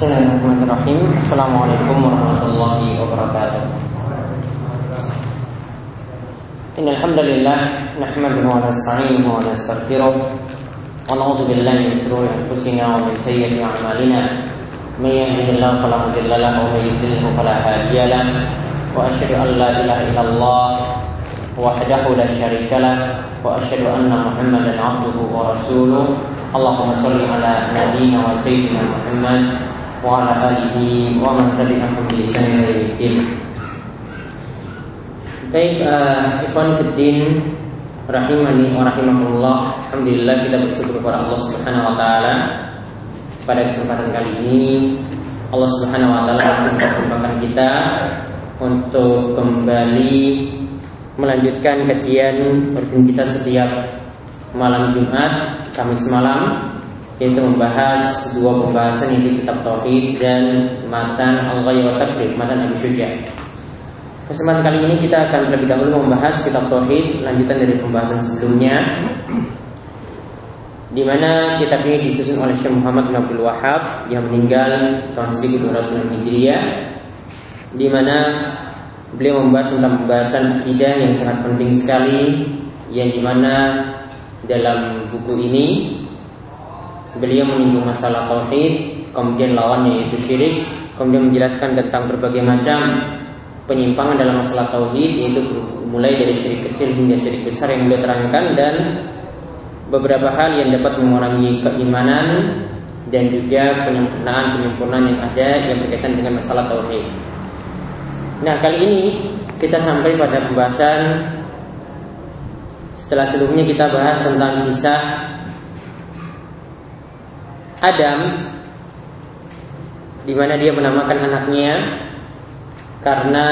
Bismillahirrahmanirrahim Assalamualaikum warahmatullahi wabarakatuh Innalhamdulillah Nahmaduhu wa nasta'inuhu wa nastaghfiruh Wa na'udhu billahi min sururi anfusina wa min sayyati a'malina Man yahdihillahu fala mudilla lahu wa man yudlilhu fala hadiya lahu Wa asyhadu an la ilaha illallah wahdahu la syarika lah wa asyhadu anna Muhammadan 'abduhu wa rasuluh Allahumma shalli ala nabiyyina wa sayyidina Muhammad wa man tabi'ahum bi ihsan ila yaumil Baik, uh, ikhwan fiddin rahimani wa rahimakumullah. Alhamdulillah kita bersyukur kepada Allah Subhanahu wa taala. Pada kesempatan kali ini Allah Subhanahu wa taala mempertemukan kita untuk kembali melanjutkan kajian rutin kita setiap malam Jumat, Kamis malam yaitu membahas dua pembahasan yaitu kitab tauhid dan matan al-ghaib wa matan Abi Syuja. Kesempatan kali ini kita akan terlebih dahulu membahas kitab tauhid lanjutan dari pembahasan sebelumnya di mana kitab ini disusun oleh Syekh Muhammad bin Abdul Wahab yang meninggal tahun 1200 Hijriah di mana beliau membahas tentang pembahasan akidah yang sangat penting sekali yang di mana dalam buku ini beliau menyinggung masalah tauhid, kemudian lawannya yaitu syirik, kemudian menjelaskan tentang berbagai macam penyimpangan dalam masalah tauhid yaitu mulai dari syirik kecil hingga syirik besar yang beliau terangkan dan beberapa hal yang dapat mengurangi keimanan dan juga penyempurnaan-penyempurnaan yang ada yang berkaitan dengan masalah tauhid. Nah, kali ini kita sampai pada pembahasan setelah sebelumnya kita bahas tentang kisah Adam di mana dia menamakan anaknya karena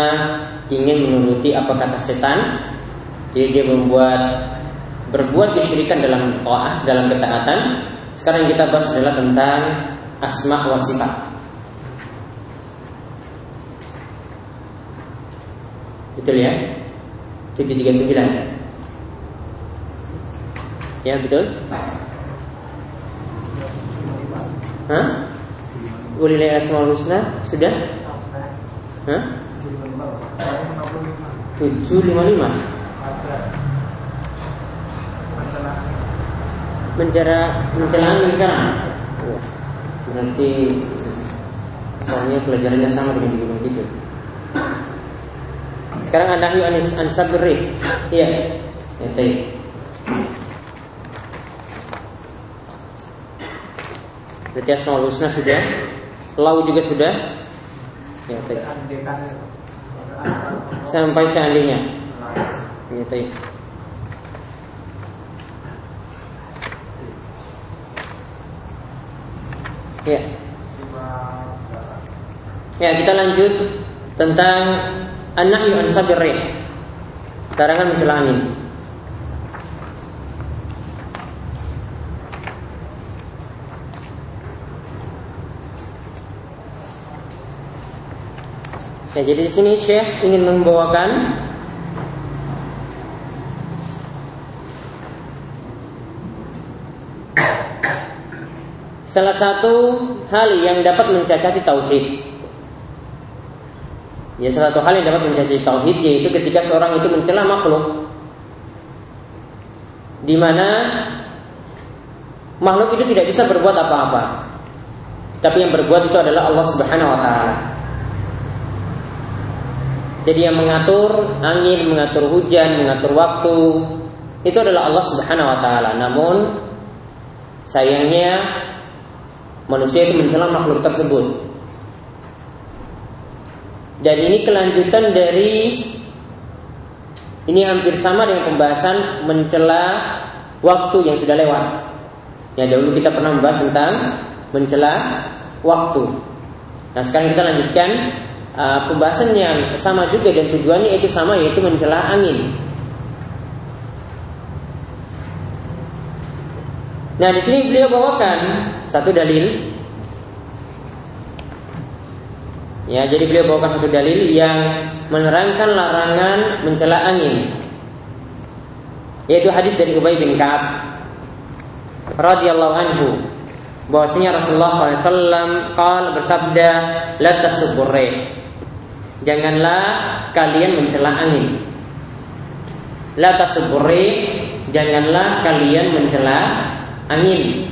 ingin menuruti apa kata setan. Jadi dia membuat berbuat kesyirikan dalam taat, dalam ketaatan. Sekarang kita bahas adalah tentang asma wa sifat. Betul ya? 739. Ya, betul? Hah? Ulillahi asmaul husna sudah? Hah? 755 Mencara mencelaan di sana. Berarti soalnya pelajarannya sama dengan di gunung tidur. Sekarang ada yuk anis ansabri. Iya. Ya, Berarti asmaul husna sudah Lau juga sudah. Ya baik Sampai seandainya. Ya baik Ya. Ya kita lanjut Tentang Anak yu ansabirih. Larangan mencela angin Ya, jadi di sini Syekh ingin membawakan salah satu hal yang dapat mencacati tauhid. Ya, salah satu hal yang dapat mencacati tauhid yaitu ketika seorang itu mencela makhluk di mana makhluk itu tidak bisa berbuat apa-apa. Tapi yang berbuat itu adalah Allah Subhanahu wa taala. Jadi yang mengatur angin, mengatur hujan, mengatur waktu itu adalah Allah Subhanahu wa taala. Namun sayangnya manusia itu mencela makhluk tersebut. Dan ini kelanjutan dari ini hampir sama dengan pembahasan mencela waktu yang sudah lewat. Ya dahulu kita pernah membahas tentang mencela waktu. Nah sekarang kita lanjutkan uh, pembahasan yang sama juga dan tujuannya itu sama yaitu mencela angin. Nah di sini beliau bawakan satu dalil. Ya, jadi beliau bawakan satu dalil yang menerangkan larangan mencela angin. Yaitu hadis dari Ubay bin Ka'ab radhiyallahu anhu bahwasanya Rasulullah SAW kal bersabda la janganlah kalian mencela angin la janganlah kalian mencela angin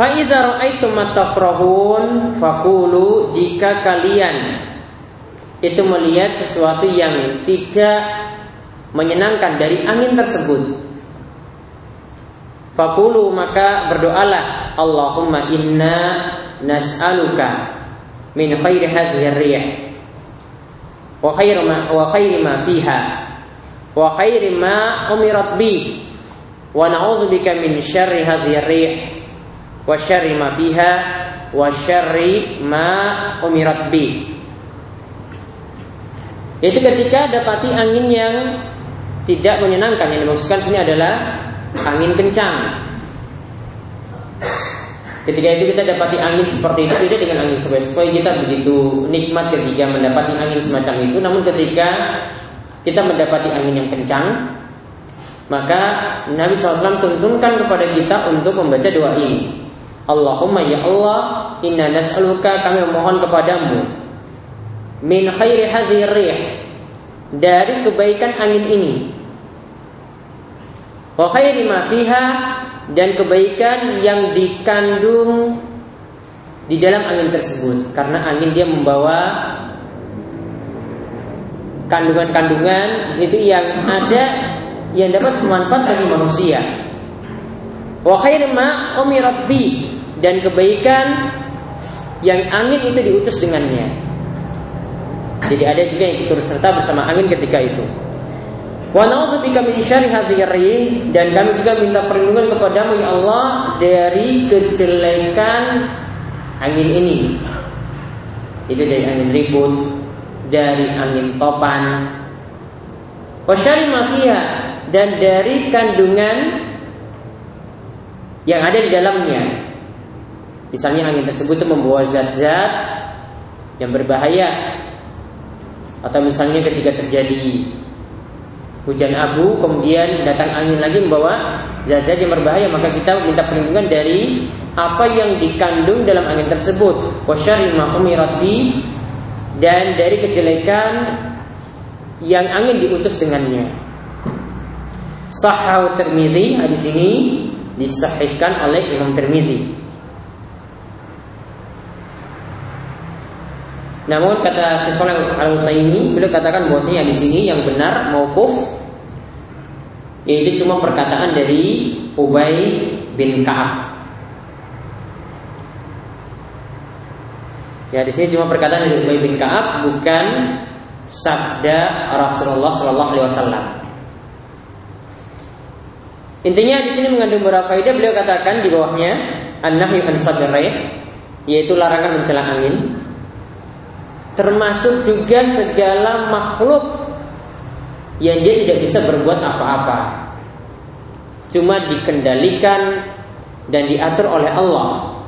Fa'idha ra'aitum matakrahun fakulu jika kalian itu melihat sesuatu yang tidak menyenangkan dari angin tersebut. Fakulu maka berdoalah Allahumma inna nas'aluka min khairi hadhihi riyah. Wa khairi ma wa khairi ma fiha. Wa khairi ma umirat bi. Wa na'udzubika min syarri hadhihi riyah. Wa syarri ma fiha. Wa syarri ma umirat bi. Yaitu ketika dapati angin yang tidak menyenangkan. Yang dimaksudkan sini adalah angin kencang ketika itu kita dapati angin seperti itu beda dengan angin sepoi-sepoi kita begitu nikmat ketika mendapati angin semacam itu. Namun ketika kita mendapati angin yang kencang maka Nabi SAW tuntunkan kepada kita untuk membaca doa ini. Allahumma ya Allah Inna nas'aluka kami memohon kepadamu Min khairi hadhir rih Dari kebaikan angin ini. Wa khairi ma fiha Dan kebaikan yang dikandung Di dalam angin tersebut Karena angin dia membawa Kandungan-kandungan di situ yang ada Yang dapat bermanfaat bagi manusia Wa khairi ma umirat dan kebaikan yang angin itu diutus dengannya. Jadi ada juga yang ikut serta bersama angin ketika itu. Wa na'udzubika min syarri dan kami juga minta perlindungan kepadamu ya Allah dari kejelekan angin ini. Itu dari angin ribut, dari angin topan. Wa syarri dan dari kandungan yang ada di dalamnya Misalnya angin tersebut itu membawa zat-zat yang berbahaya atau misalnya ketika terjadi hujan abu kemudian datang angin lagi membawa zat-zat yang berbahaya. Maka kita minta perlindungan dari apa yang dikandung dalam angin tersebut. Dan dari kejelekan yang angin diutus dengannya. Sahau Tirmidzi hadis ini disahihkan oleh Imam Tirmidzi Namun kata Syekh Al Utsaimin beliau katakan bahwasanya di sini yang benar maukuf yaitu cuma perkataan dari Ubay bin Ka'ab. Ya di sini cuma perkataan dari Ubay bin Ka'ab bukan sabda Rasulullah Shallallahu Alaihi Wasallam. Intinya di sini mengandung beberapa faedah beliau katakan di bawahnya an-nahyu an yaitu larangan mencela angin termasuk juga segala makhluk yang dia tidak bisa berbuat apa-apa. Cuma dikendalikan dan diatur oleh Allah.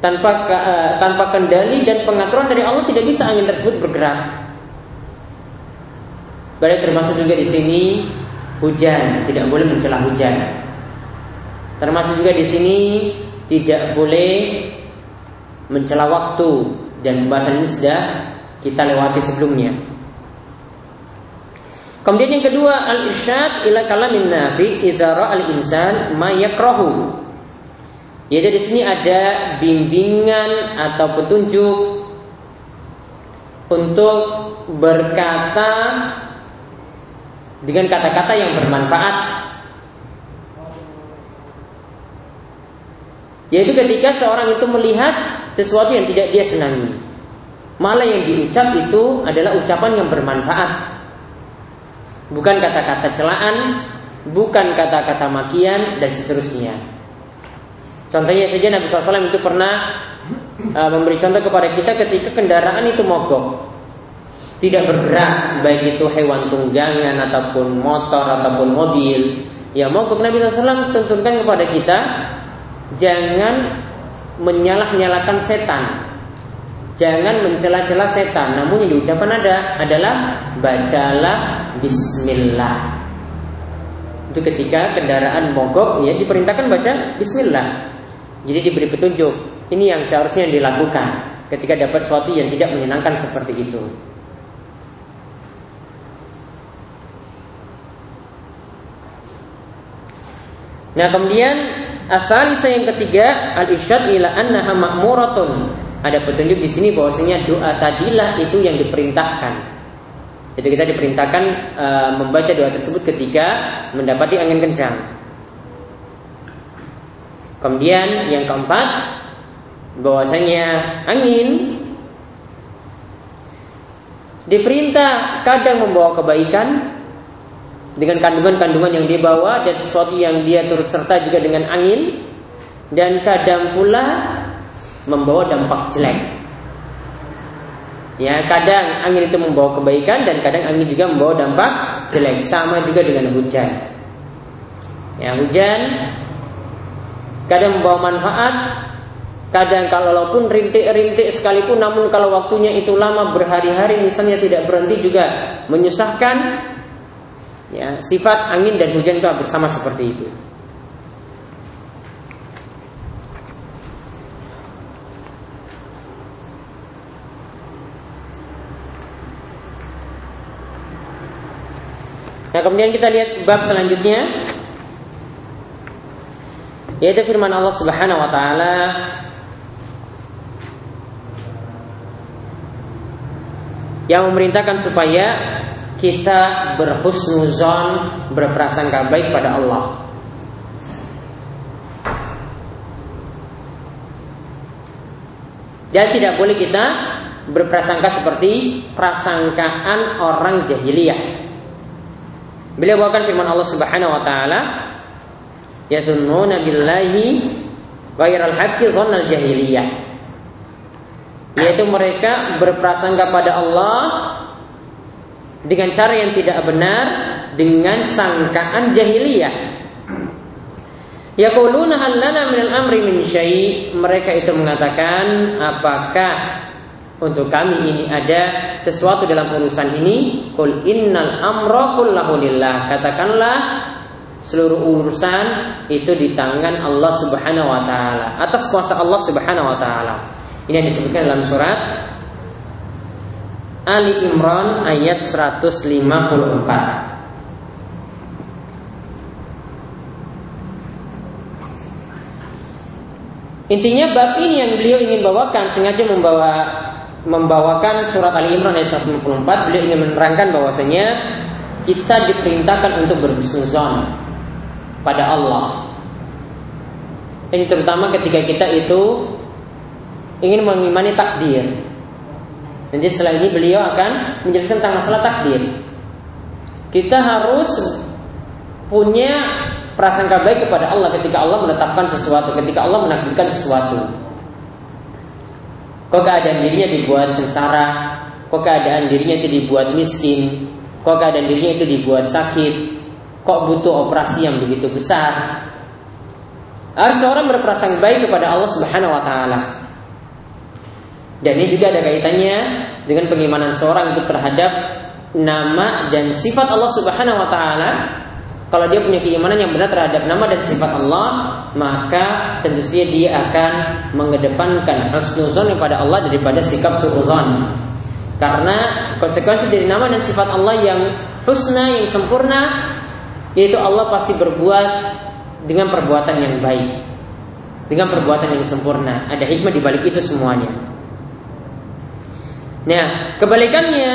Tanpa uh, tanpa kendali dan pengaturan dari Allah tidak bisa angin tersebut bergerak. Berarti termasuk juga di sini hujan, tidak boleh mencela hujan. Termasuk juga di sini tidak boleh mencela waktu dan pembahasan ini sudah kita lewati sebelumnya. Kemudian yang kedua al-irsyad ila kalamin nafi idza al-insan ma yakrahu. Jadi di sini ada bimbingan atau petunjuk untuk berkata dengan kata-kata yang bermanfaat. Yaitu ketika seorang itu melihat sesuatu yang tidak dia senangi. Malah yang diucap itu adalah ucapan yang bermanfaat. Bukan kata-kata celaan, bukan kata-kata makian dan seterusnya. Contohnya saja Nabi SAW itu pernah uh, memberi contoh kepada kita ketika kendaraan itu mogok, tidak bergerak, baik itu hewan tunggangan ataupun motor ataupun mobil. Ya mogok Nabi SAW tentukan kepada kita jangan menyalah-nyalakan setan Jangan mencela-cela setan Namun yang diucapkan ada adalah Bacalah Bismillah Itu ketika kendaraan mogok ya diperintahkan baca bismillah. Jadi diberi petunjuk. Ini yang seharusnya dilakukan ketika dapat sesuatu yang tidak menyenangkan seperti itu. Nah kemudian asal yang ketiga al isyad ila annaha ma'muratun. Ada petunjuk di sini bahwasanya doa tadilah itu yang diperintahkan. Jadi kita diperintahkan e, membaca doa tersebut ketika mendapati angin kencang. Kemudian yang keempat bahwasanya angin diperintah kadang membawa kebaikan, dengan kandungan-kandungan yang dia bawa dan sesuatu yang dia turut serta juga dengan angin dan kadang pula membawa dampak jelek. Ya, kadang angin itu membawa kebaikan dan kadang angin juga membawa dampak jelek. Sama juga dengan hujan. Ya, hujan kadang membawa manfaat, kadang kalau walaupun rintik-rintik sekalipun namun kalau waktunya itu lama berhari-hari misalnya tidak berhenti juga menyusahkan Ya, sifat angin dan hujan itu bersama seperti itu. Nah kemudian kita lihat bab selanjutnya yaitu firman Allah Subhanahu wa taala yang memerintahkan supaya kita berhusnuzon berprasangka baik pada Allah. Dan tidak boleh kita berprasangka seperti prasangkaan orang jahiliyah. Beliau bawakan firman Allah Subhanahu wa taala, "Yazunnuna billahi ghairal haqqi dhannal jahiliyah." Yaitu mereka berprasangka pada Allah dengan cara yang tidak benar dengan sangkaan jahiliyah. Yaquluna hal lana min al-amri min syai' mereka itu mengatakan apakah untuk kami ini ada sesuatu dalam urusan ini. Qul innal amra kullahu lillah. Katakanlah seluruh urusan itu di tangan Allah Subhanahu wa taala. Atas kuasa Allah Subhanahu wa taala. Ini yang disebutkan dalam surat Ali Imran ayat 154 Intinya bab ini yang beliau ingin bawakan sengaja membawa membawakan surat Ali Imran ayat 154 beliau ingin menerangkan bahwasanya kita diperintahkan untuk berhusnuzon pada Allah. Ini terutama ketika kita itu ingin mengimani takdir. Nanti setelah ini beliau akan menjelaskan tentang masalah takdir. Kita harus punya prasangka baik kepada Allah ketika Allah menetapkan sesuatu, ketika Allah menakdirkan sesuatu. Kok keadaan dirinya dibuat sengsara, kok keadaan dirinya itu dibuat miskin, kok keadaan dirinya itu dibuat sakit, kok butuh operasi yang begitu besar. Harus seorang berprasangka baik kepada Allah Subhanahu wa taala. Dan ini juga ada kaitannya dengan pengimanan seorang itu terhadap nama dan sifat Allah Subhanahu wa taala. Kalau dia punya keimanan yang benar terhadap nama dan sifat Allah, maka tentu saja dia akan mengedepankan husnuzon kepada Allah daripada sikap suuzon. Karena konsekuensi dari nama dan sifat Allah yang husna, yang sempurna, yaitu Allah pasti berbuat dengan perbuatan yang baik. Dengan perbuatan yang sempurna. Ada hikmah di balik itu semuanya. Nah, kebalikannya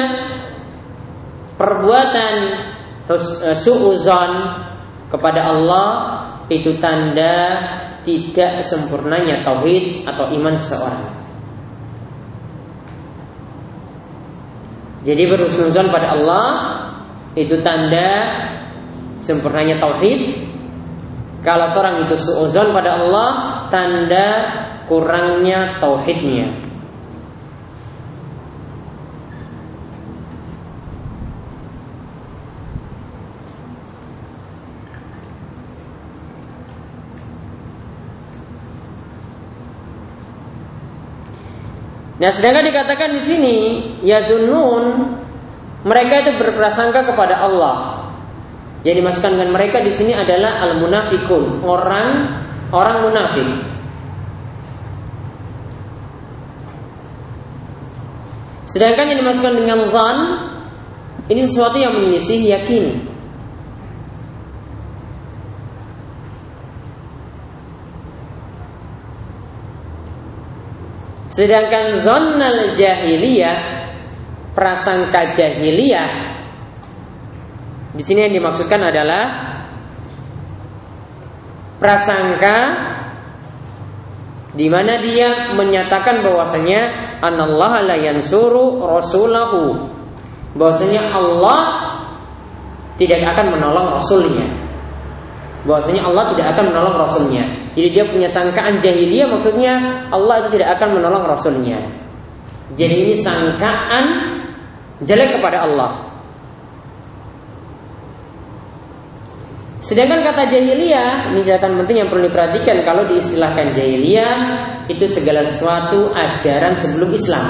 perbuatan eh, suuzon kepada Allah itu tanda tidak sempurnanya tauhid atau iman seseorang. Jadi berusnuzon pada Allah itu tanda sempurnanya tauhid. Kalau seorang itu suuzon pada Allah, tanda kurangnya tauhidnya. Nah, sedangkan dikatakan di sini ya zunun mereka itu berprasangka kepada Allah. Yang dimasukkan dengan mereka di sini adalah al munafikun, orang orang munafik. Sedangkan yang dimasukkan dengan zan ini sesuatu yang menyelisih yakin. Sedangkan zonal jahiliyah prasangka jahiliyah di sini yang dimaksudkan adalah prasangka di mana dia menyatakan bahwasanya anallaha la yansuru rasulahu. Bahwasanya Allah tidak akan menolong rasulnya bahwasanya Allah tidak akan menolong rasulnya jadi dia punya sangkaan jahiliyah maksudnya Allah itu tidak akan menolong rasulnya jadi ini sangkaan jelek kepada Allah Sedangkan kata jahiliyah ini catatan penting yang perlu diperhatikan kalau diistilahkan jahiliyah itu segala sesuatu ajaran sebelum Islam.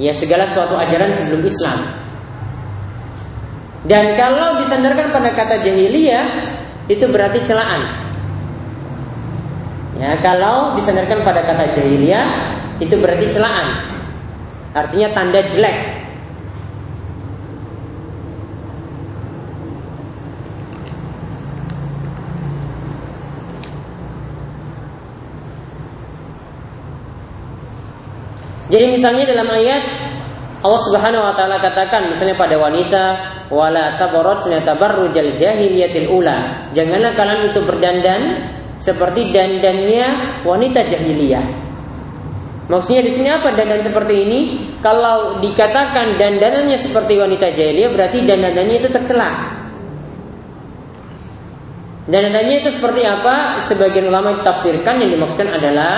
Ya segala sesuatu ajaran sebelum Islam. Dan kalau disandarkan pada kata jahiliyah itu berarti celaan. Ya kalau disandarkan pada kata jahiliyah itu berarti celaan. Artinya tanda jelek Jadi misalnya dalam ayat Allah Subhanahu wa taala katakan misalnya pada wanita wala tabarrajna tabarrujal jahiliyatil ula. Janganlah kalian itu berdandan seperti dandannya wanita jahiliyah. Maksudnya di sini apa dandan seperti ini? Kalau dikatakan dandanannya seperti wanita jahiliyah berarti dandanannya itu tercela. Dandanannya itu seperti apa? Sebagian ulama tafsirkan yang dimaksudkan adalah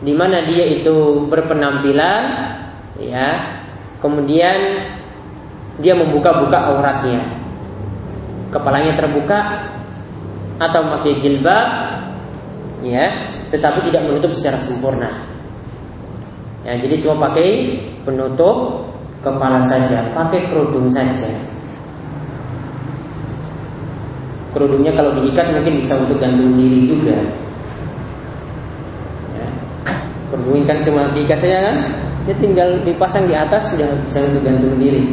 di mana dia itu berpenampilan ya kemudian dia membuka-buka auratnya. Kepalanya terbuka atau memakai jilbab ya tetapi tidak menutup secara sempurna. Ya jadi cuma pakai penutup kepala saja pakai kerudung saja. Kerudungnya kalau diikat mungkin bisa untuk gantung diri juga. Kerudung kan cuma diikat saja kan Dia tinggal dipasang di atas Sudah bisa untuk gantung diri.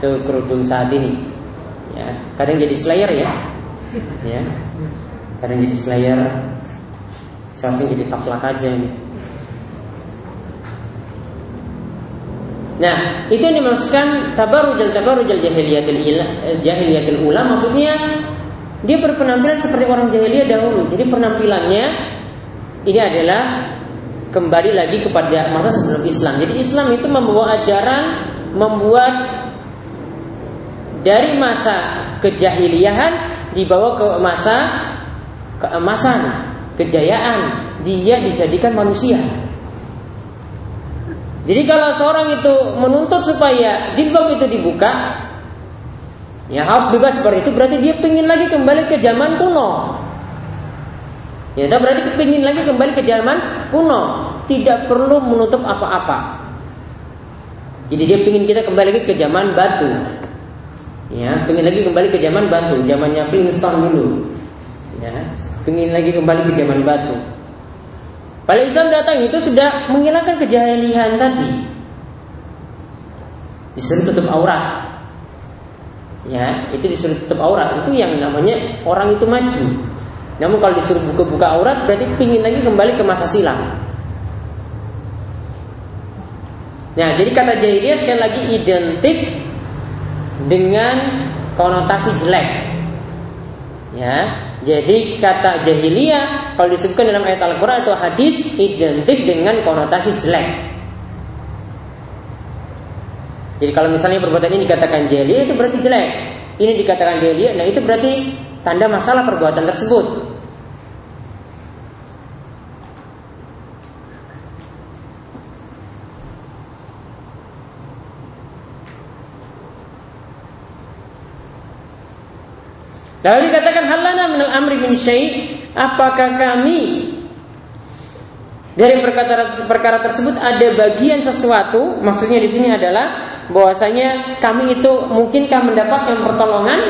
Itu kerudung saat ini. Ya Kadang jadi slayer ya. Ya Kadang jadi slayer. Seharusnya jadi taplak aja ini. Nah, itu yang dimaksudkan tabarujal tabarujal jahiliyatil jahiliyatil ula. Maksudnya dia berpenampilan seperti orang jahiliyah dahulu. Jadi penampilannya ini adalah kembali lagi kepada masa sebelum Islam. Jadi Islam itu membawa ajaran membuat dari masa kejahiliahan dibawa ke masa keemasan, kejayaan. Dia dijadikan manusia. Jadi kalau seorang itu menuntut supaya jilbab itu dibuka, ya harus bebas seperti itu. Berarti dia ingin lagi kembali ke zaman kuno. Ya, berarti kepingin lagi kembali ke zaman kuno, tidak perlu menutup apa-apa. Jadi dia ingin kita kembali lagi ke zaman batu. Ya, pengen lagi kembali ke zaman batu, zamannya Flintstone dulu. Ya, pengen lagi kembali ke zaman batu. Pada Islam datang itu sudah menghilangkan kejahilian tadi. Disuruh tutup aurat. Ya, itu disuruh tutup aurat. Itu yang namanya orang itu maju. Namun kalau disuruh buka-buka aurat berarti ingin lagi kembali ke masa silam. Nah, jadi kata jahiliyah sekali lagi identik dengan konotasi jelek. Ya, jadi kata jahiliyah kalau disebutkan dalam ayat Al-Qur'an atau hadis identik dengan konotasi jelek. Jadi kalau misalnya perbuatan ini dikatakan jahiliyah itu berarti jelek. Ini dikatakan jahiliyah, nah itu berarti tanda masalah perbuatan tersebut. Lalu dikatakan halana minal amri min syai' apakah kami dari perkara perkara tersebut ada bagian sesuatu maksudnya di sini adalah bahwasanya kami itu mungkinkah mendapatkan pertolongan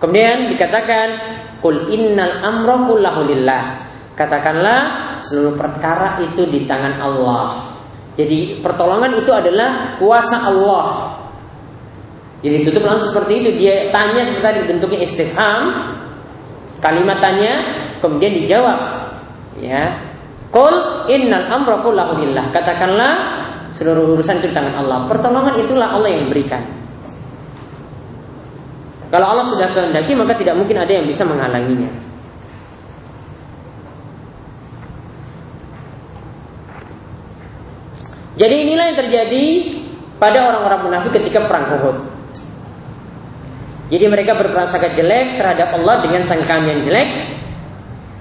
Kemudian dikatakan Kul innal amra kullahu lillah. Katakanlah seluruh perkara itu di tangan Allah. Jadi pertolongan itu adalah kuasa Allah. Jadi tutup langsung seperti itu. Dia tanya seperti bentuknya istifham. Kalimat tanya kemudian dijawab. Ya. Kul innal amra kullahu. Katakanlah seluruh urusan itu tangan Allah. Pertolongan itulah Allah yang berikan. Kalau Allah sudah kehendaki maka tidak mungkin ada yang bisa menghalanginya. Jadi inilah yang terjadi pada orang-orang munafik ketika perang Uhud. Jadi mereka berprasangka jelek terhadap Allah dengan sangkaan yang jelek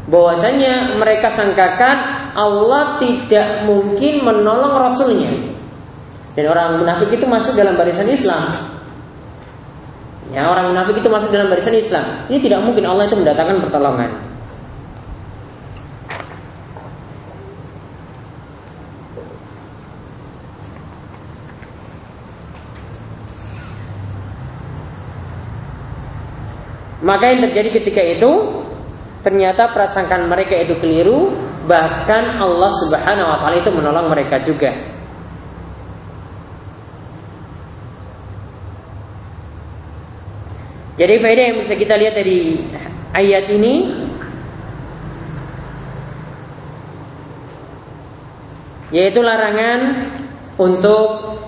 bahwasanya mereka sangkakan Allah tidak mungkin menolong Rasulnya dan orang munafik itu masuk dalam barisan Islam Ya, orang munafik itu masuk dalam barisan Islam. Ini tidak mungkin Allah itu mendatangkan pertolongan. Maka yang terjadi ketika itu ternyata prasangkaan mereka itu keliru, bahkan Allah Subhanahu wa taala itu menolong mereka juga. Jadi faedah yang bisa kita lihat dari ayat ini yaitu larangan untuk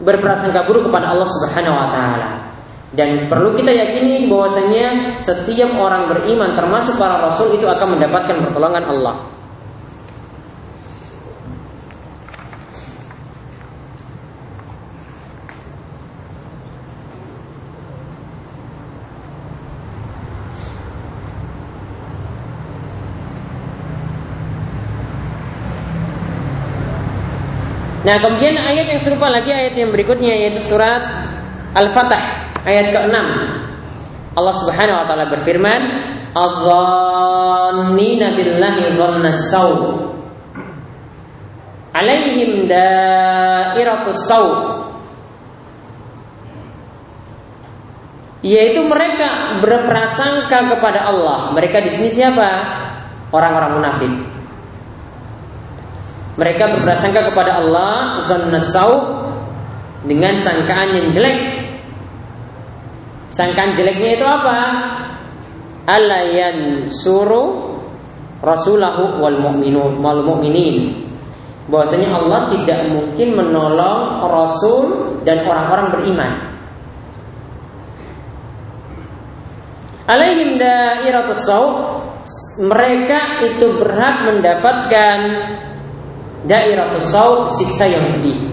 berprasangka buruk kepada Allah Subhanahu wa taala. Dan perlu kita yakini bahwasanya setiap orang beriman termasuk para rasul itu akan mendapatkan pertolongan Allah. Nah kemudian ayat yang serupa lagi ayat yang berikutnya yaitu surat Al-Fatah ayat ke-6 Allah Subhanahu wa taala berfirman Adh-dhannina billahi dhanna saw Alaihim dairatus saw Yaitu mereka berprasangka kepada Allah. Mereka di sini siapa? Orang-orang munafik. Mereka berprasangka kepada Allah zannasau dengan sangkaan yang jelek. Sangkaan jeleknya itu apa? Alayan suru rasulahu wal mu'minun wal mu'minin. Bahwasanya Allah tidak mungkin menolong rasul dan orang-orang beriman. Alaihim dairatus mereka itu berhak mendapatkan daerah saud siksa yang pedih.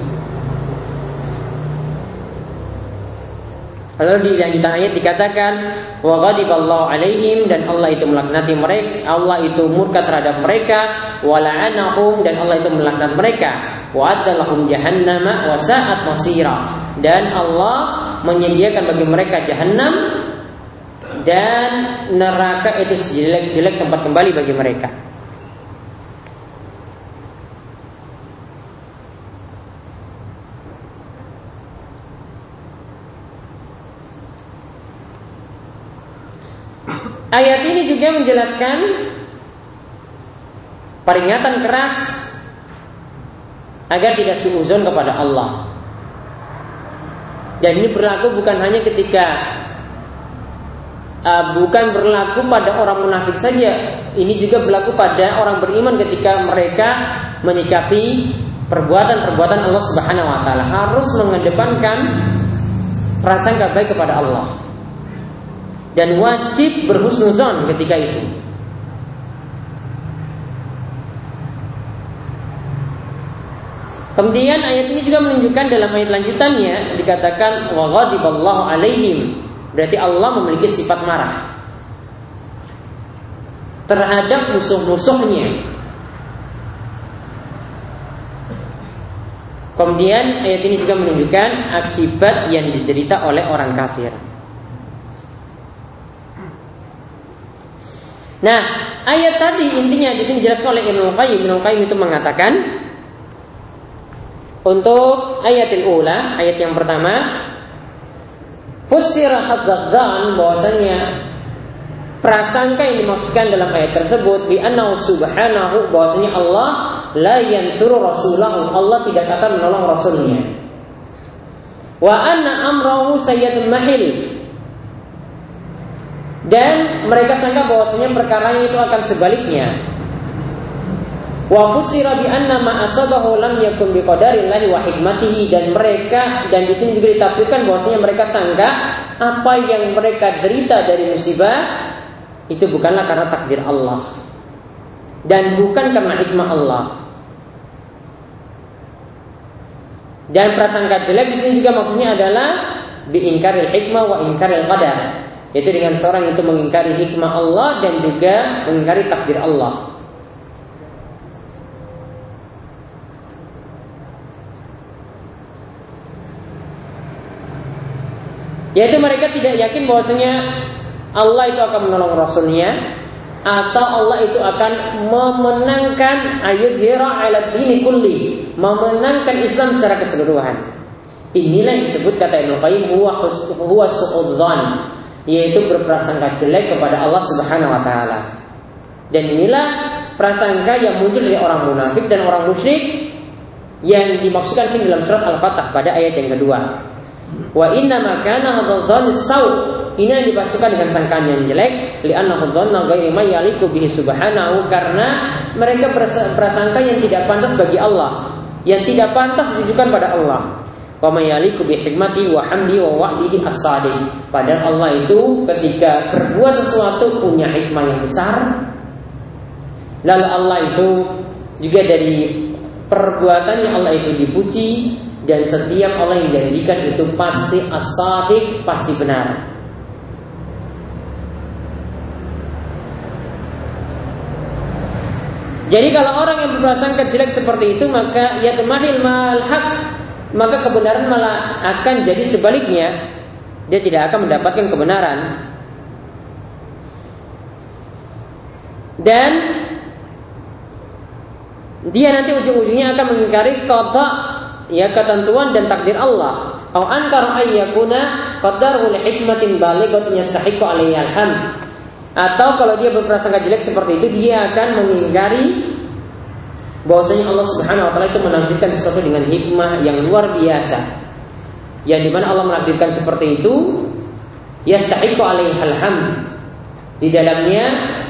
Lalu di lanjutan ayat dikatakan wa ghadiballahu alaihim dan Allah itu melaknati mereka, Allah itu murka terhadap mereka, wa la'anahum dan Allah itu melaknat mereka, wa adalahum jahannama wa sa'at masira. Dan Allah menyediakan bagi mereka jahanam dan neraka itu sejelek-jelek tempat kembali bagi mereka. Ayat ini juga menjelaskan peringatan keras agar tidak suuzon kepada Allah. Dan ini berlaku bukan hanya ketika uh, bukan berlaku pada orang munafik saja. Ini juga berlaku pada orang beriman ketika mereka menyikapi perbuatan-perbuatan Allah Subhanahu wa taala harus mengedepankan perasaan baik kepada Allah dan wajib berhusnuzon ketika itu. Kemudian ayat ini juga menunjukkan dalam ayat lanjutannya dikatakan wa ghadiballahu alaihim. Berarti Allah memiliki sifat marah terhadap musuh-musuhnya. Kemudian ayat ini juga menunjukkan akibat yang diderita oleh orang kafir. Nah, ayat tadi intinya di sini jelas oleh Ibnu Qayyim. Ibnu Qayyim itu mengatakan untuk ayat ula, ayat yang pertama, Fusira hadzan bahwasanya prasangka yang dimaksudkan dalam ayat tersebut di annahu subhanahu bahwasanya Allah la yansuru rasulahu. Allah tidak akan menolong rasulnya. Wa anna amrahu sayyidul mahil dan mereka sangka bahwasanya perkara itu akan sebaliknya Wa bi anna ma asabahu lam yakun bi qadarillahi wa hikmatihi dan mereka dan di sini juga ditafsirkan bahwasanya mereka sangka apa yang mereka derita dari musibah itu bukanlah karena takdir Allah dan bukan karena hikmah Allah. Dan prasangka jelek di sini juga maksudnya adalah diingkaril hikmah wa ingkaril qadar. Yaitu dengan seorang itu mengingkari hikmah Allah dan juga mengingkari takdir Allah. Yaitu mereka tidak yakin bahwasanya Allah itu akan menolong Rasulnya atau Allah itu akan memenangkan ayat hira ala dini kulli, memenangkan Islam secara keseluruhan. Inilah yang disebut kata Ibnu Qayyim huwa huwa yaitu berprasangka jelek kepada Allah Subhanahu wa taala. Dan inilah prasangka yang muncul dari orang munafik dan orang musyrik yang dimaksudkan sini dalam surat Al-Fatah pada ayat yang kedua. Wa inna makana hadzal sau ini yang dipasukan dengan sangkaan yang jelek li'annahu dhanna ghairu ma yaliku bihi subhanahu karena mereka prasangka yang tidak pantas bagi Allah, yang tidak pantas ditujukan pada Allah. Wa mayaliku hikmati wa hamdi wa wa'dihi as-sadiq. Padahal Allah itu ketika berbuat sesuatu punya hikmah yang besar. Lalu Allah itu juga dari perbuatannya Allah itu dipuji dan setiap Allah yang janjikan itu pasti as-sadiq, pasti benar. Jadi kalau orang yang berprasangka jelek seperti itu maka ya temahil malhak maka kebenaran malah akan jadi sebaliknya dia tidak akan mendapatkan kebenaran dan dia nanti ujung-ujungnya akan mengingkari kata ya ketentuan dan takdir Allah. Au ankar ayyakuna qadaru li hikmatin balighatin yastahiqu alaihi alhamd. Atau kalau dia berprasangka jelek seperti itu dia akan mengingkari bahwasanya Allah Subhanahu wa taala itu menakdirkan sesuatu dengan hikmah yang luar biasa. Yang di mana Allah menakdirkan seperti itu yastahiqu alaihi alhamd. Di dalamnya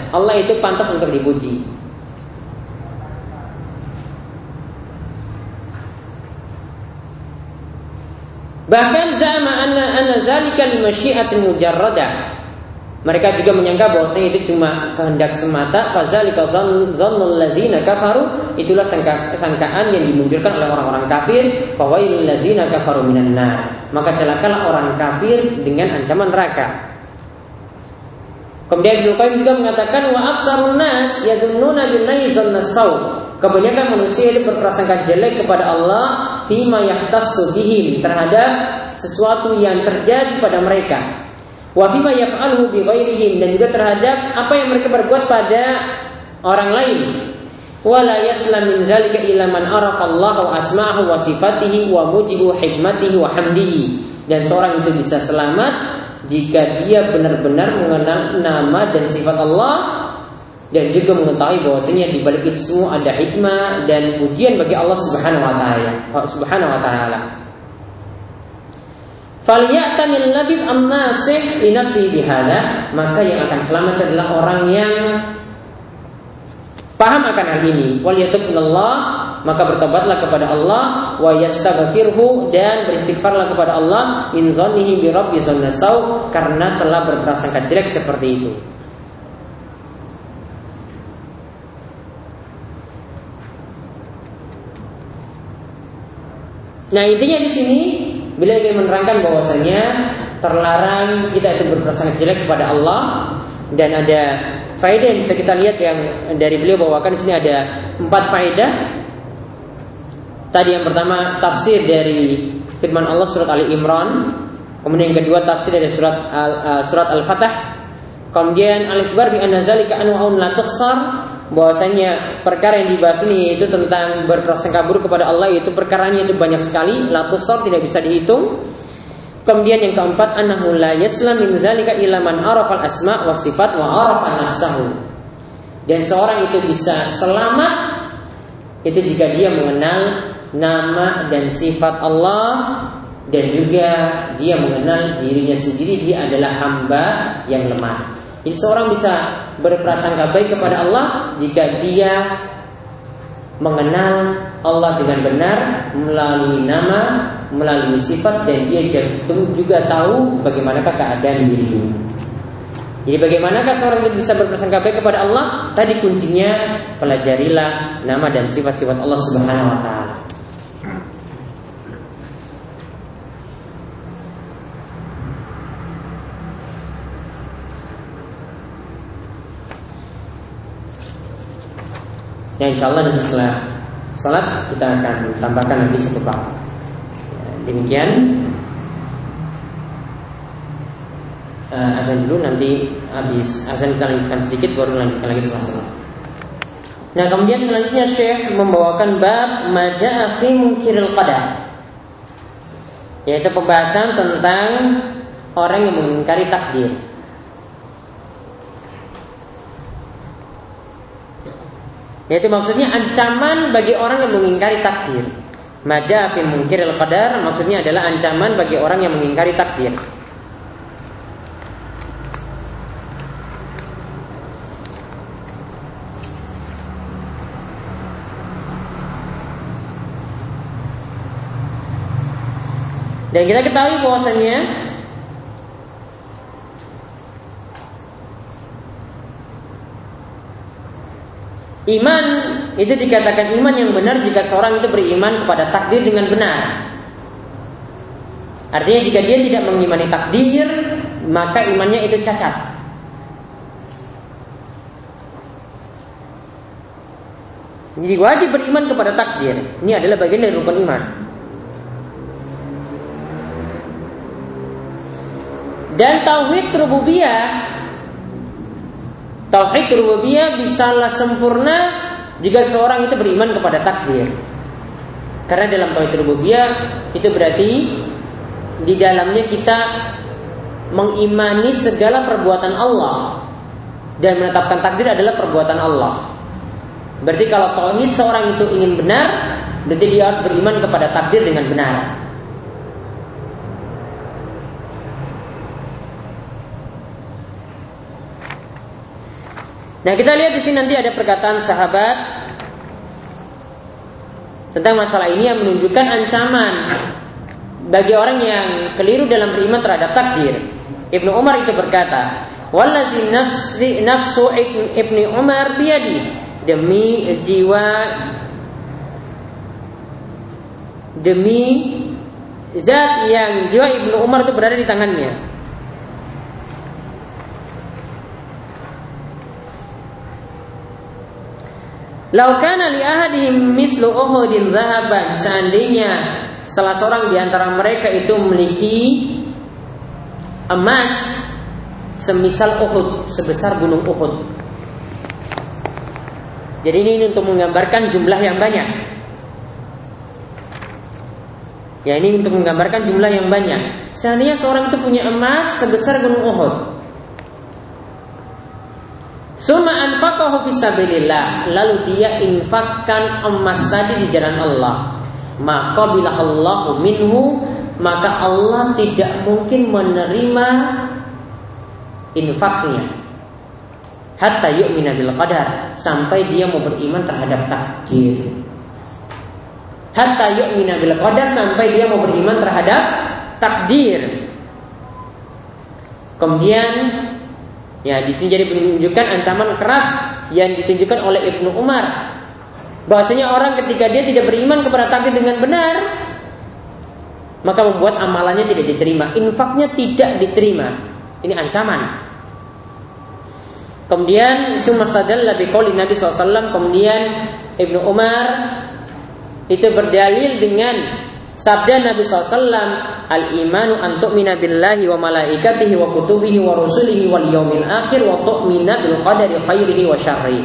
Allah itu pantas untuk dipuji. Bahkan zama anna anna zalika li masyiatin mujarradah mereka juga menyangka bahwa itu cuma kehendak semata. Fazalika zannul ladzina kafaru. Itulah sangka, sangkaan yang dimunculkan oleh orang-orang kafir. Fawailul ladzina kafaru minan. Maka celakalah orang kafir dengan ancaman neraka. Kemudian Ibnu juga mengatakan wa aksarun nas yazunnuna billahi zannasaw. Kebanyakan manusia itu berprasangka jelek kepada Allah fima yahtassu bihim terhadap sesuatu yang terjadi pada mereka wa fima yaf'alhu bi ghairihim dan juga terhadap apa yang mereka berbuat pada orang lain wala yaslam min zalika illa man arafa Allah wa asma'ahu wa sifatihi wa mujibu hikmatihi wa hamdihi dan seorang itu bisa selamat jika dia benar-benar mengenal nama dan sifat Allah dan juga mengetahui bahwasanya di balik itu semua ada hikmah dan pujian bagi Allah Subhanahu wa taala. Subhanahu wa taala. Falyatanil labib an-nasih li nafsihi bihada, maka yang akan selamat adalah orang yang paham akan hal ini. Wal Allah, maka bertobatlah kepada Allah wa yastaghfirhu dan beristighfarlah kepada Allah in zannihi bi rabbi karena telah berprasangka jelek seperti itu. Nah intinya di sini Beliau ingin menerangkan bahwasanya terlarang kita itu berprasangka jelek kepada Allah dan ada faedah yang bisa kita lihat yang dari beliau bawakan di sini ada empat faedah. Tadi yang pertama tafsir dari firman Allah surat Ali Imran, kemudian yang kedua tafsir dari surat Al, uh, surat Al-Fatah, Kemudian al-ikhbar bi anna zalika anwa'un la tuhsar bahwasanya perkara yang dibahas ini itu tentang berprasangka buruk kepada Allah itu perkaranya itu banyak sekali la tuhsar tidak bisa dihitung. Kemudian yang keempat annahu la yaslam min zalika illa man arafa al-asma wa sifat wa arafa nafsahu. Dan seorang itu bisa selamat itu jika dia mengenal nama dan sifat Allah dan juga dia mengenal dirinya sendiri dia adalah hamba yang lemah. Jadi seorang bisa berprasangka baik kepada Allah jika dia mengenal Allah dengan benar melalui nama, melalui sifat dan dia juga tahu bagaimanakah keadaan dirinya. Jadi bagaimanakah seorang itu bisa berprasangka baik kepada Allah? Tadi kuncinya pelajarilah nama dan sifat-sifat Allah Subhanahu wa taala. Ya insya Allah nanti setelah sholat kita akan tambahkan nanti satu bab. Demikian uh, azan dulu nanti habis azan kita lanjutkan sedikit baru lanjutkan lagi setelah sholat. Nah kemudian selanjutnya Syekh membawakan bab maja'a fi munkiril qadar yaitu pembahasan tentang orang yang mengingkari takdir. Yaitu maksudnya ancaman bagi orang yang mengingkari takdir. Maja fi al qadar maksudnya adalah ancaman bagi orang yang mengingkari takdir. Dan kita ketahui bahwasanya Iman itu dikatakan iman yang benar jika seorang itu beriman kepada takdir dengan benar. Artinya jika dia tidak mengimani takdir, maka imannya itu cacat. Jadi wajib beriman kepada takdir. Ini adalah bagian dari rukun iman. Dan tauhid rububiyah Tauhid rububiyah bisalah sempurna jika seorang itu beriman kepada takdir. Karena dalam tauhid rububiyah itu berarti di dalamnya kita mengimani segala perbuatan Allah dan menetapkan takdir adalah perbuatan Allah. Berarti kalau tauhid seorang itu ingin benar, berarti dia harus beriman kepada takdir dengan benar. Nah kita lihat di sini nanti ada perkataan sahabat tentang masalah ini yang menunjukkan ancaman bagi orang yang keliru dalam beriman terhadap takdir. Ibnu Umar itu berkata, "Wallazi nafsi nafsu Ibnu Umar biyadi." Demi jiwa demi zat yang jiwa Ibnu Umar itu berada di tangannya. Laukana li ahadihim mislu Uhudin zahaban seandainya salah seorang di antara mereka itu memiliki emas semisal Uhud, sebesar gunung Uhud. Jadi ini untuk menggambarkan jumlah yang banyak. Ya ini untuk menggambarkan jumlah yang banyak. Seandainya seorang itu punya emas sebesar gunung Uhud, Suma anfaqahu fisabilillah. Lalu dia infakkan emas tadi di jalan Allah. Maka bila Allah minhu maka Allah tidak mungkin menerima infaknya. Hatta yu'mina bil qadar sampai dia mau beriman terhadap takdir. Hatta yu'mina bil qadar sampai dia mau beriman terhadap takdir. Kemudian Ya, di sini jadi menunjukkan ancaman keras yang ditunjukkan oleh Ibnu Umar. Bahwasanya orang ketika dia tidak beriman kepada takdir dengan benar, maka membuat amalannya tidak diterima, infaknya tidak diterima. Ini ancaman. Kemudian sumastadal lebih koli Nabi SAW Kemudian Ibnu Umar Itu berdalil dengan Sabda Nabi SAW, Al-imanu an tu'mina billahi wa malaikatihi wa kutubihi wa rusulihi wal yaumil akhir wa tu'mina bil qadari khairihi wa syarri.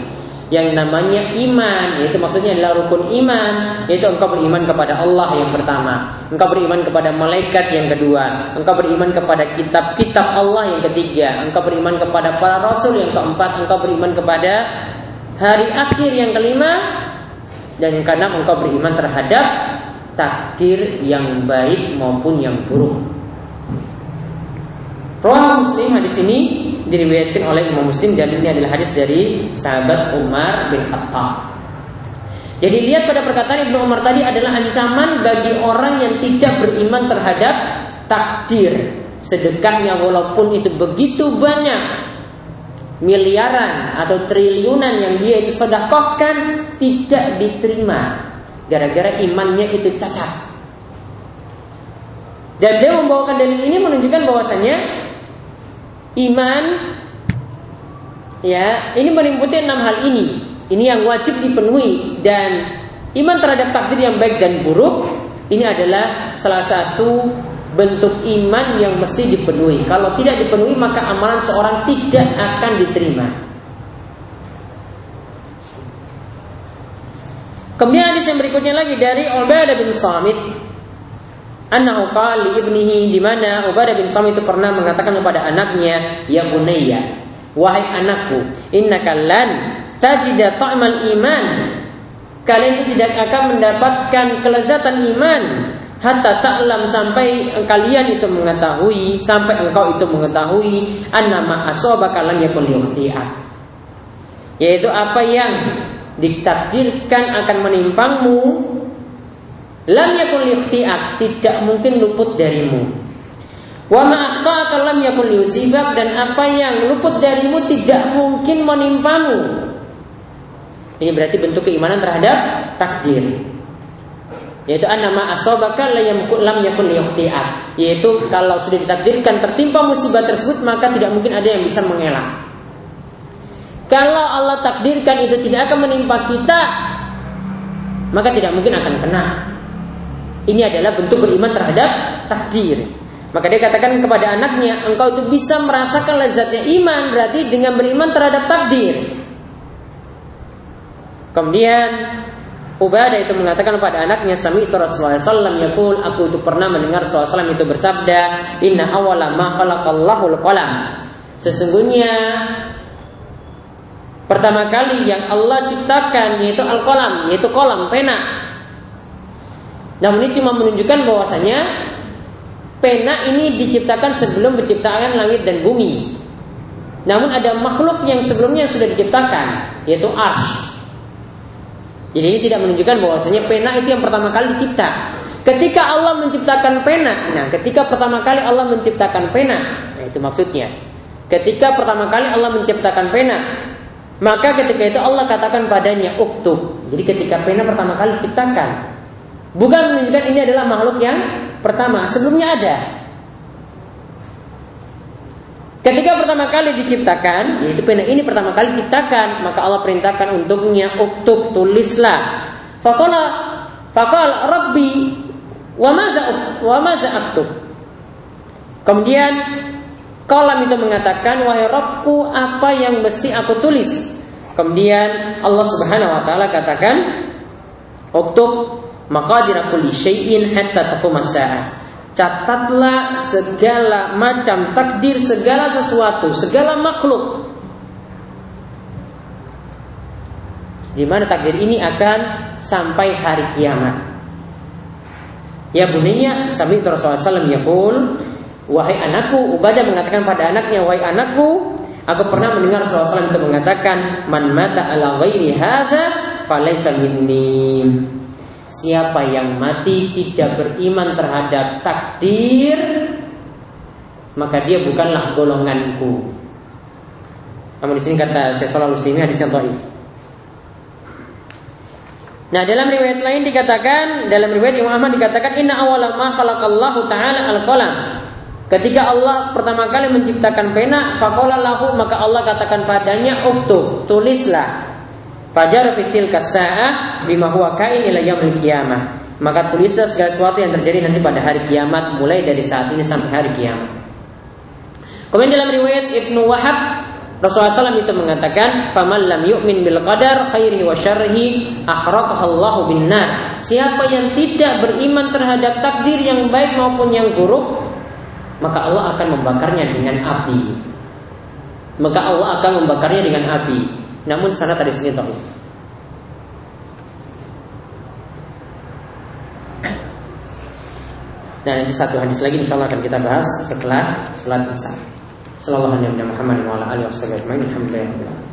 Yang namanya iman, yaitu maksudnya adalah rukun iman, yaitu engkau beriman kepada Allah yang pertama, engkau beriman kepada malaikat yang kedua, engkau beriman kepada kitab-kitab Allah yang ketiga, engkau beriman kepada para rasul yang keempat, engkau beriman kepada hari akhir yang kelima, dan yang keenam engkau beriman terhadap takdir yang baik maupun yang buruk. Rawah Muslim hadis ini diriwayatkan oleh Imam Muslim dan ini adalah hadis dari sahabat Umar bin Khattab. Jadi lihat pada perkataan Ibnu Umar tadi adalah ancaman bagi orang yang tidak beriman terhadap takdir. Sedekahnya walaupun itu begitu banyak miliaran atau triliunan yang dia itu sedekahkan tidak diterima gara-gara imannya itu cacat. Dan dia membawakan dalil ini menunjukkan bahwasanya iman ya ini meliputi enam hal ini. Ini yang wajib dipenuhi dan iman terhadap takdir yang baik dan buruk ini adalah salah satu bentuk iman yang mesti dipenuhi. Kalau tidak dipenuhi maka amalan seorang tidak akan diterima. Kemudian hadis yang berikutnya lagi dari Ubadah bin Samit qala li ibnihi di mana Ubadah bin Samit itu pernah mengatakan kepada anaknya, "Ya bunayya, wahai anakku, innaka lan tajida ta'mal iman." Kalian tidak akan mendapatkan kelezatan iman hatta ta'lam sampai kalian itu mengetahui sampai engkau itu mengetahui annama asabaka lam yakun yaitu apa yang ditakdirkan akan menimpangmu. Lam yakun likhti'ak tidak mungkin luput darimu. Wa ma akhta'aka lam yakun liusibak dan apa yang luput darimu tidak mungkin menimpamu. Ini berarti bentuk keimanan terhadap takdir. Yaitu nama asobaka lam yakun likhti'ak yaitu kalau sudah ditakdirkan tertimpa musibah tersebut maka tidak mungkin ada yang bisa mengelak kalau Allah takdirkan itu tidak akan menimpa kita, maka tidak mungkin akan kena. Ini adalah bentuk beriman terhadap takdir. Maka dia katakan kepada anaknya, engkau itu bisa merasakan lezatnya iman berarti dengan beriman terhadap takdir. Kemudian Ubadah itu mengatakan kepada anaknya Sami itu Rasulullah SAW Yakul aku itu pernah mendengar Rasulullah SAW itu bersabda Inna awala ma qalam Sesungguhnya Pertama kali yang Allah ciptakan yaitu al-qalam, yaitu kolam, pena. Namun ini cuma menunjukkan bahwasanya pena ini diciptakan sebelum menciptakan langit dan bumi. Namun ada makhluk yang sebelumnya sudah diciptakan, yaitu arsh. Jadi ini tidak menunjukkan bahwasanya pena itu yang pertama kali dicipta. Ketika Allah menciptakan pena, nah ketika pertama kali Allah menciptakan pena, nah itu maksudnya. Ketika pertama kali Allah menciptakan pena, maka ketika itu Allah katakan padanya uktub. Jadi ketika pena pertama kali diciptakan, bukan menunjukkan ini adalah makhluk yang pertama, sebelumnya ada. Ketika pertama kali diciptakan, yaitu pena ini pertama kali diciptakan, maka Allah perintahkan untuknya uktub tulislah. Fakola fakol Rabbi wa maza wa maza aktub. Kemudian Kolam itu mengatakan wahai apa yang mesti aku tulis. Kemudian Allah Subhanahu wa taala katakan Uktub maqadir kulli syai'in hatta taqum Catatlah segala macam takdir segala sesuatu, segala makhluk. Di mana takdir ini akan sampai hari kiamat. Ya bunyinya sami Rasulullah SAW yaqul Wahai anakku, Ubadah mengatakan pada anaknya, wahai anakku, aku pernah mendengar Rasulullah itu mengatakan, man mata ala ghairi hadza falaysa minni. Siapa yang mati tidak beriman terhadap takdir, maka dia bukanlah golonganku. Namun di sini kata Syekh Shalal Utsaimin hadis yang dhaif. Nah dalam riwayat lain dikatakan dalam riwayat Imam Ahmad dikatakan inna awala ma khalaqallahu taala al-qalam Ketika Allah pertama kali menciptakan pena, fakola lahu maka Allah katakan padanya uktub, tulislah. Fajar fikil kasa'ah bima huwa kain ila yaumil maka tulislah segala sesuatu yang terjadi nanti pada hari kiamat mulai dari saat ini sampai hari kiamat. Kemudian dalam riwayat Ibnu Wahab Rasulullah SAW itu mengatakan, "Faman lam yu'min bil qadar khairihi wa syarrihi akhraqahallahu bin nar." Siapa yang tidak beriman terhadap takdir yang baik maupun yang buruk, maka Allah akan membakarnya dengan api. Maka Allah akan membakarnya dengan api. Namun sana tadi sini dhaif. Dan nanti satu hadis lagi insya Allah akan kita bahas setelah sholat isya. Sallallahu alaihi wa sallam Muhammad wa ala alihi. Alhamdulillah.